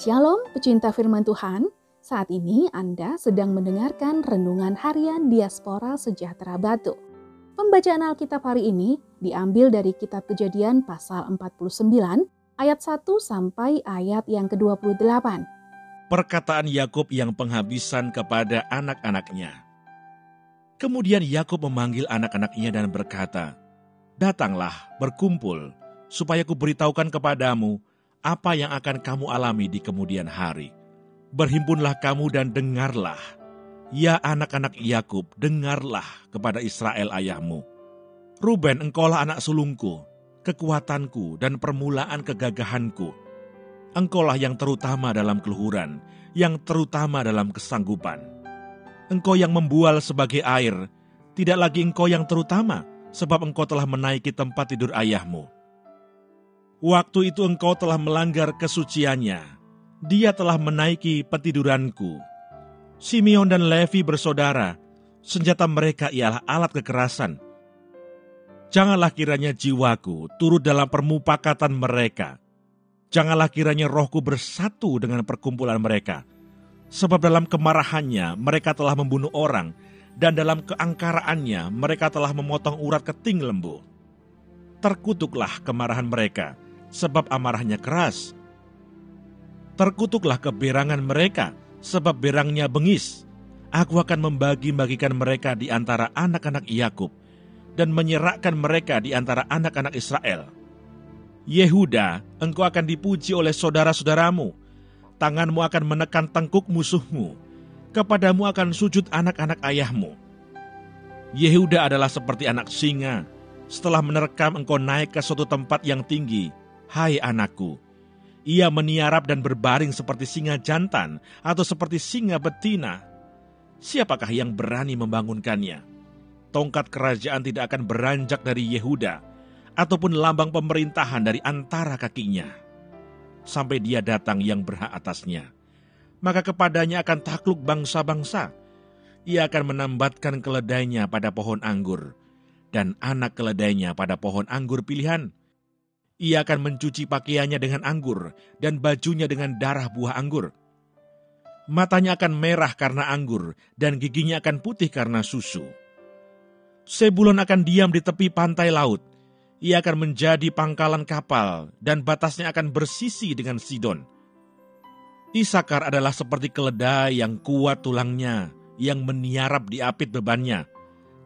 Shalom pecinta firman Tuhan, saat ini Anda sedang mendengarkan Renungan Harian Diaspora Sejahtera Batu. Pembacaan Alkitab hari ini diambil dari kitab kejadian pasal 49 ayat 1 sampai ayat yang ke-28. Perkataan Yakub yang penghabisan kepada anak-anaknya. Kemudian Yakub memanggil anak-anaknya dan berkata, Datanglah, berkumpul, supaya kuberitahukan kepadamu apa yang akan kamu alami di kemudian hari. Berhimpunlah kamu dan dengarlah. Ya anak-anak Yakub, dengarlah kepada Israel ayahmu. Ruben, engkaulah anak sulungku, kekuatanku dan permulaan kegagahanku. Engkaulah yang terutama dalam keluhuran, yang terutama dalam kesanggupan. Engkau yang membual sebagai air, tidak lagi engkau yang terutama, sebab engkau telah menaiki tempat tidur ayahmu Waktu itu engkau telah melanggar kesuciannya. Dia telah menaiki petiduranku. Simeon dan Levi bersaudara, senjata mereka ialah alat kekerasan. Janganlah kiranya jiwaku turut dalam permupakatan mereka. Janganlah kiranya rohku bersatu dengan perkumpulan mereka. Sebab dalam kemarahannya mereka telah membunuh orang, dan dalam keangkaraannya mereka telah memotong urat keting lembu. Terkutuklah kemarahan mereka, sebab amarahnya keras. Terkutuklah keberangan mereka, sebab berangnya bengis. Aku akan membagi-bagikan mereka di antara anak-anak Yakub dan menyerahkan mereka di antara anak-anak Israel. Yehuda, engkau akan dipuji oleh saudara-saudaramu. Tanganmu akan menekan tengkuk musuhmu. Kepadamu akan sujud anak-anak ayahmu. Yehuda adalah seperti anak singa. Setelah menerkam engkau naik ke suatu tempat yang tinggi, Hai anakku, ia meniarap dan berbaring seperti singa jantan atau seperti singa betina. Siapakah yang berani membangunkannya? Tongkat kerajaan tidak akan beranjak dari Yehuda, ataupun lambang pemerintahan dari antara kakinya. Sampai dia datang yang berhak atasnya. Maka kepadanya akan takluk bangsa-bangsa. Ia akan menambatkan keledainya pada pohon anggur, dan anak keledainya pada pohon anggur pilihan ia akan mencuci pakaiannya dengan anggur dan bajunya dengan darah buah anggur. Matanya akan merah karena anggur dan giginya akan putih karena susu. Sebulon akan diam di tepi pantai laut. Ia akan menjadi pangkalan kapal dan batasnya akan bersisi dengan Sidon. Isakar adalah seperti keledai yang kuat tulangnya, yang meniarap di apit bebannya.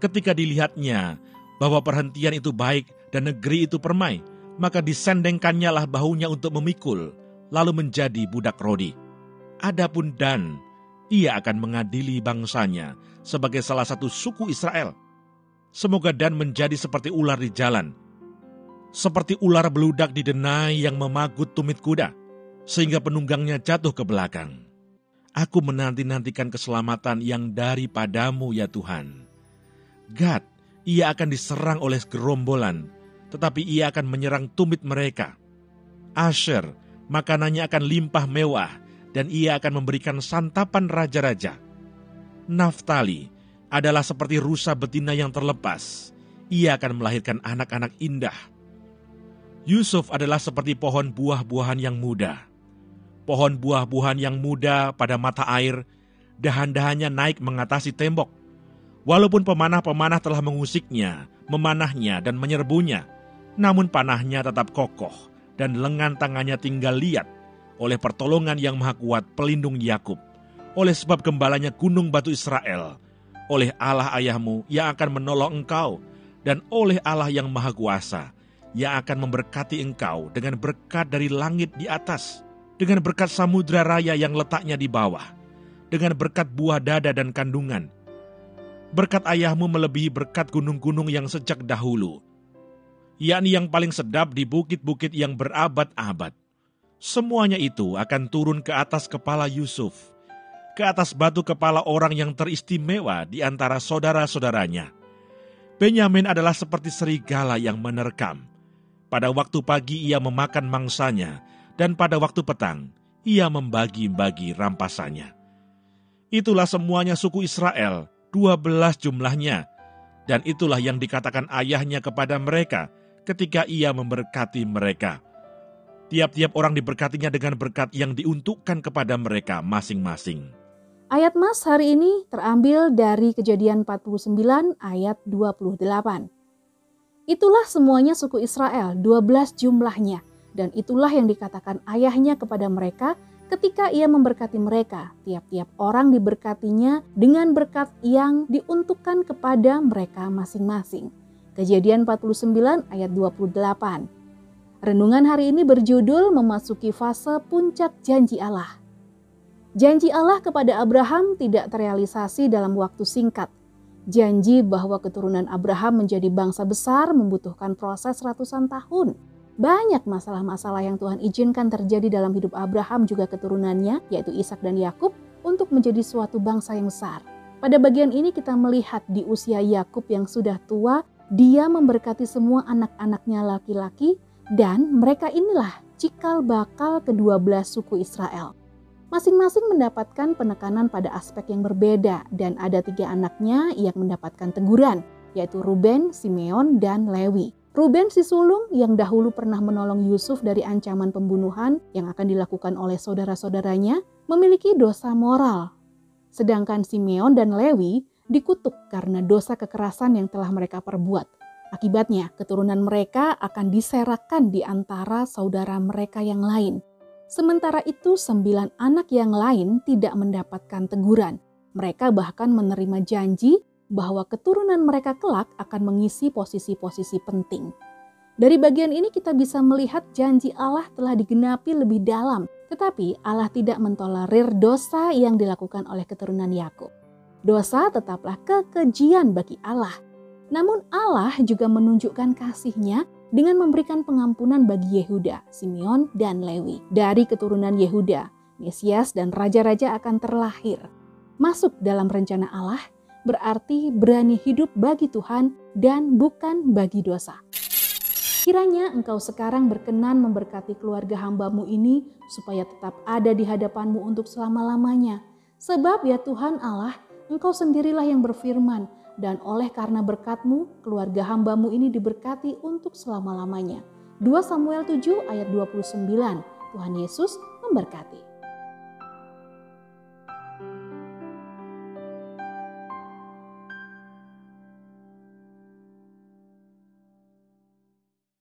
Ketika dilihatnya bahwa perhentian itu baik dan negeri itu permai, maka disendengkannya lah bahunya untuk memikul, lalu menjadi budak rodi. Adapun Dan, ia akan mengadili bangsanya sebagai salah satu suku Israel. Semoga Dan menjadi seperti ular di jalan, seperti ular beludak di denai yang memagut tumit kuda, sehingga penunggangnya jatuh ke belakang. Aku menanti-nantikan keselamatan yang daripadamu ya Tuhan. Gad, ia akan diserang oleh gerombolan, tetapi ia akan menyerang tumit mereka. Asher, makanannya akan limpah mewah, dan ia akan memberikan santapan raja-raja. Naftali adalah seperti rusa betina yang terlepas. Ia akan melahirkan anak-anak indah. Yusuf adalah seperti pohon buah-buahan yang muda. Pohon buah-buahan yang muda pada mata air, dahan-dahannya naik mengatasi tembok. Walaupun pemanah-pemanah telah mengusiknya, memanahnya, dan menyerbunya, namun panahnya tetap kokoh dan lengan tangannya tinggal liat oleh pertolongan yang maha kuat pelindung Yakub, oleh sebab gembalanya gunung batu Israel, oleh Allah ayahmu yang akan menolong engkau, dan oleh Allah yang maha kuasa yang akan memberkati engkau dengan berkat dari langit di atas, dengan berkat samudra raya yang letaknya di bawah, dengan berkat buah dada dan kandungan. Berkat ayahmu melebihi berkat gunung-gunung yang sejak dahulu, yakni yang paling sedap di bukit-bukit yang berabad-abad. Semuanya itu akan turun ke atas kepala Yusuf, ke atas batu kepala orang yang teristimewa di antara saudara-saudaranya. Benyamin adalah seperti serigala yang menerkam. Pada waktu pagi ia memakan mangsanya, dan pada waktu petang ia membagi-bagi rampasannya. Itulah semuanya suku Israel, dua belas jumlahnya, dan itulah yang dikatakan ayahnya kepada mereka ketika ia memberkati mereka. Tiap-tiap orang diberkatinya dengan berkat yang diuntukkan kepada mereka masing-masing. Ayat Mas hari ini terambil dari Kejadian 49 ayat 28. Itulah semuanya suku Israel, 12 jumlahnya, dan itulah yang dikatakan ayahnya kepada mereka ketika ia memberkati mereka. Tiap-tiap orang diberkatinya dengan berkat yang diuntukkan kepada mereka masing-masing. Kejadian 49 ayat 28. Renungan hari ini berjudul memasuki fase puncak janji Allah. Janji Allah kepada Abraham tidak terrealisasi dalam waktu singkat. Janji bahwa keturunan Abraham menjadi bangsa besar membutuhkan proses ratusan tahun. Banyak masalah-masalah yang Tuhan izinkan terjadi dalam hidup Abraham juga keturunannya, yaitu Ishak dan Yakub, untuk menjadi suatu bangsa yang besar. Pada bagian ini kita melihat di usia Yakub yang sudah tua, dia memberkati semua anak-anaknya laki-laki dan mereka inilah cikal bakal kedua belas suku Israel. Masing-masing mendapatkan penekanan pada aspek yang berbeda dan ada tiga anaknya yang mendapatkan teguran, yaitu Ruben, Simeon, dan Lewi. Ruben si sulung yang dahulu pernah menolong Yusuf dari ancaman pembunuhan yang akan dilakukan oleh saudara-saudaranya memiliki dosa moral. Sedangkan Simeon dan Lewi dikutuk karena dosa kekerasan yang telah mereka perbuat. Akibatnya, keturunan mereka akan diserahkan di antara saudara mereka yang lain, Sementara itu, sembilan anak yang lain tidak mendapatkan teguran. Mereka bahkan menerima janji bahwa keturunan mereka kelak akan mengisi posisi-posisi penting. Dari bagian ini kita bisa melihat janji Allah telah digenapi lebih dalam, tetapi Allah tidak mentolerir dosa yang dilakukan oleh keturunan Yakub. Dosa tetaplah kekejian bagi Allah. Namun Allah juga menunjukkan kasihnya dengan memberikan pengampunan bagi Yehuda, Simeon, dan Lewi. Dari keturunan Yehuda, Mesias dan raja-raja akan terlahir. Masuk dalam rencana Allah berarti berani hidup bagi Tuhan dan bukan bagi dosa. Kiranya engkau sekarang berkenan memberkati keluarga hambamu ini supaya tetap ada di hadapanmu untuk selama-lamanya. Sebab ya Tuhan Allah, engkau sendirilah yang berfirman, dan oleh karena berkatmu, keluarga hambamu ini diberkati untuk selama-lamanya. 2 Samuel 7 ayat 29, Tuhan Yesus memberkati.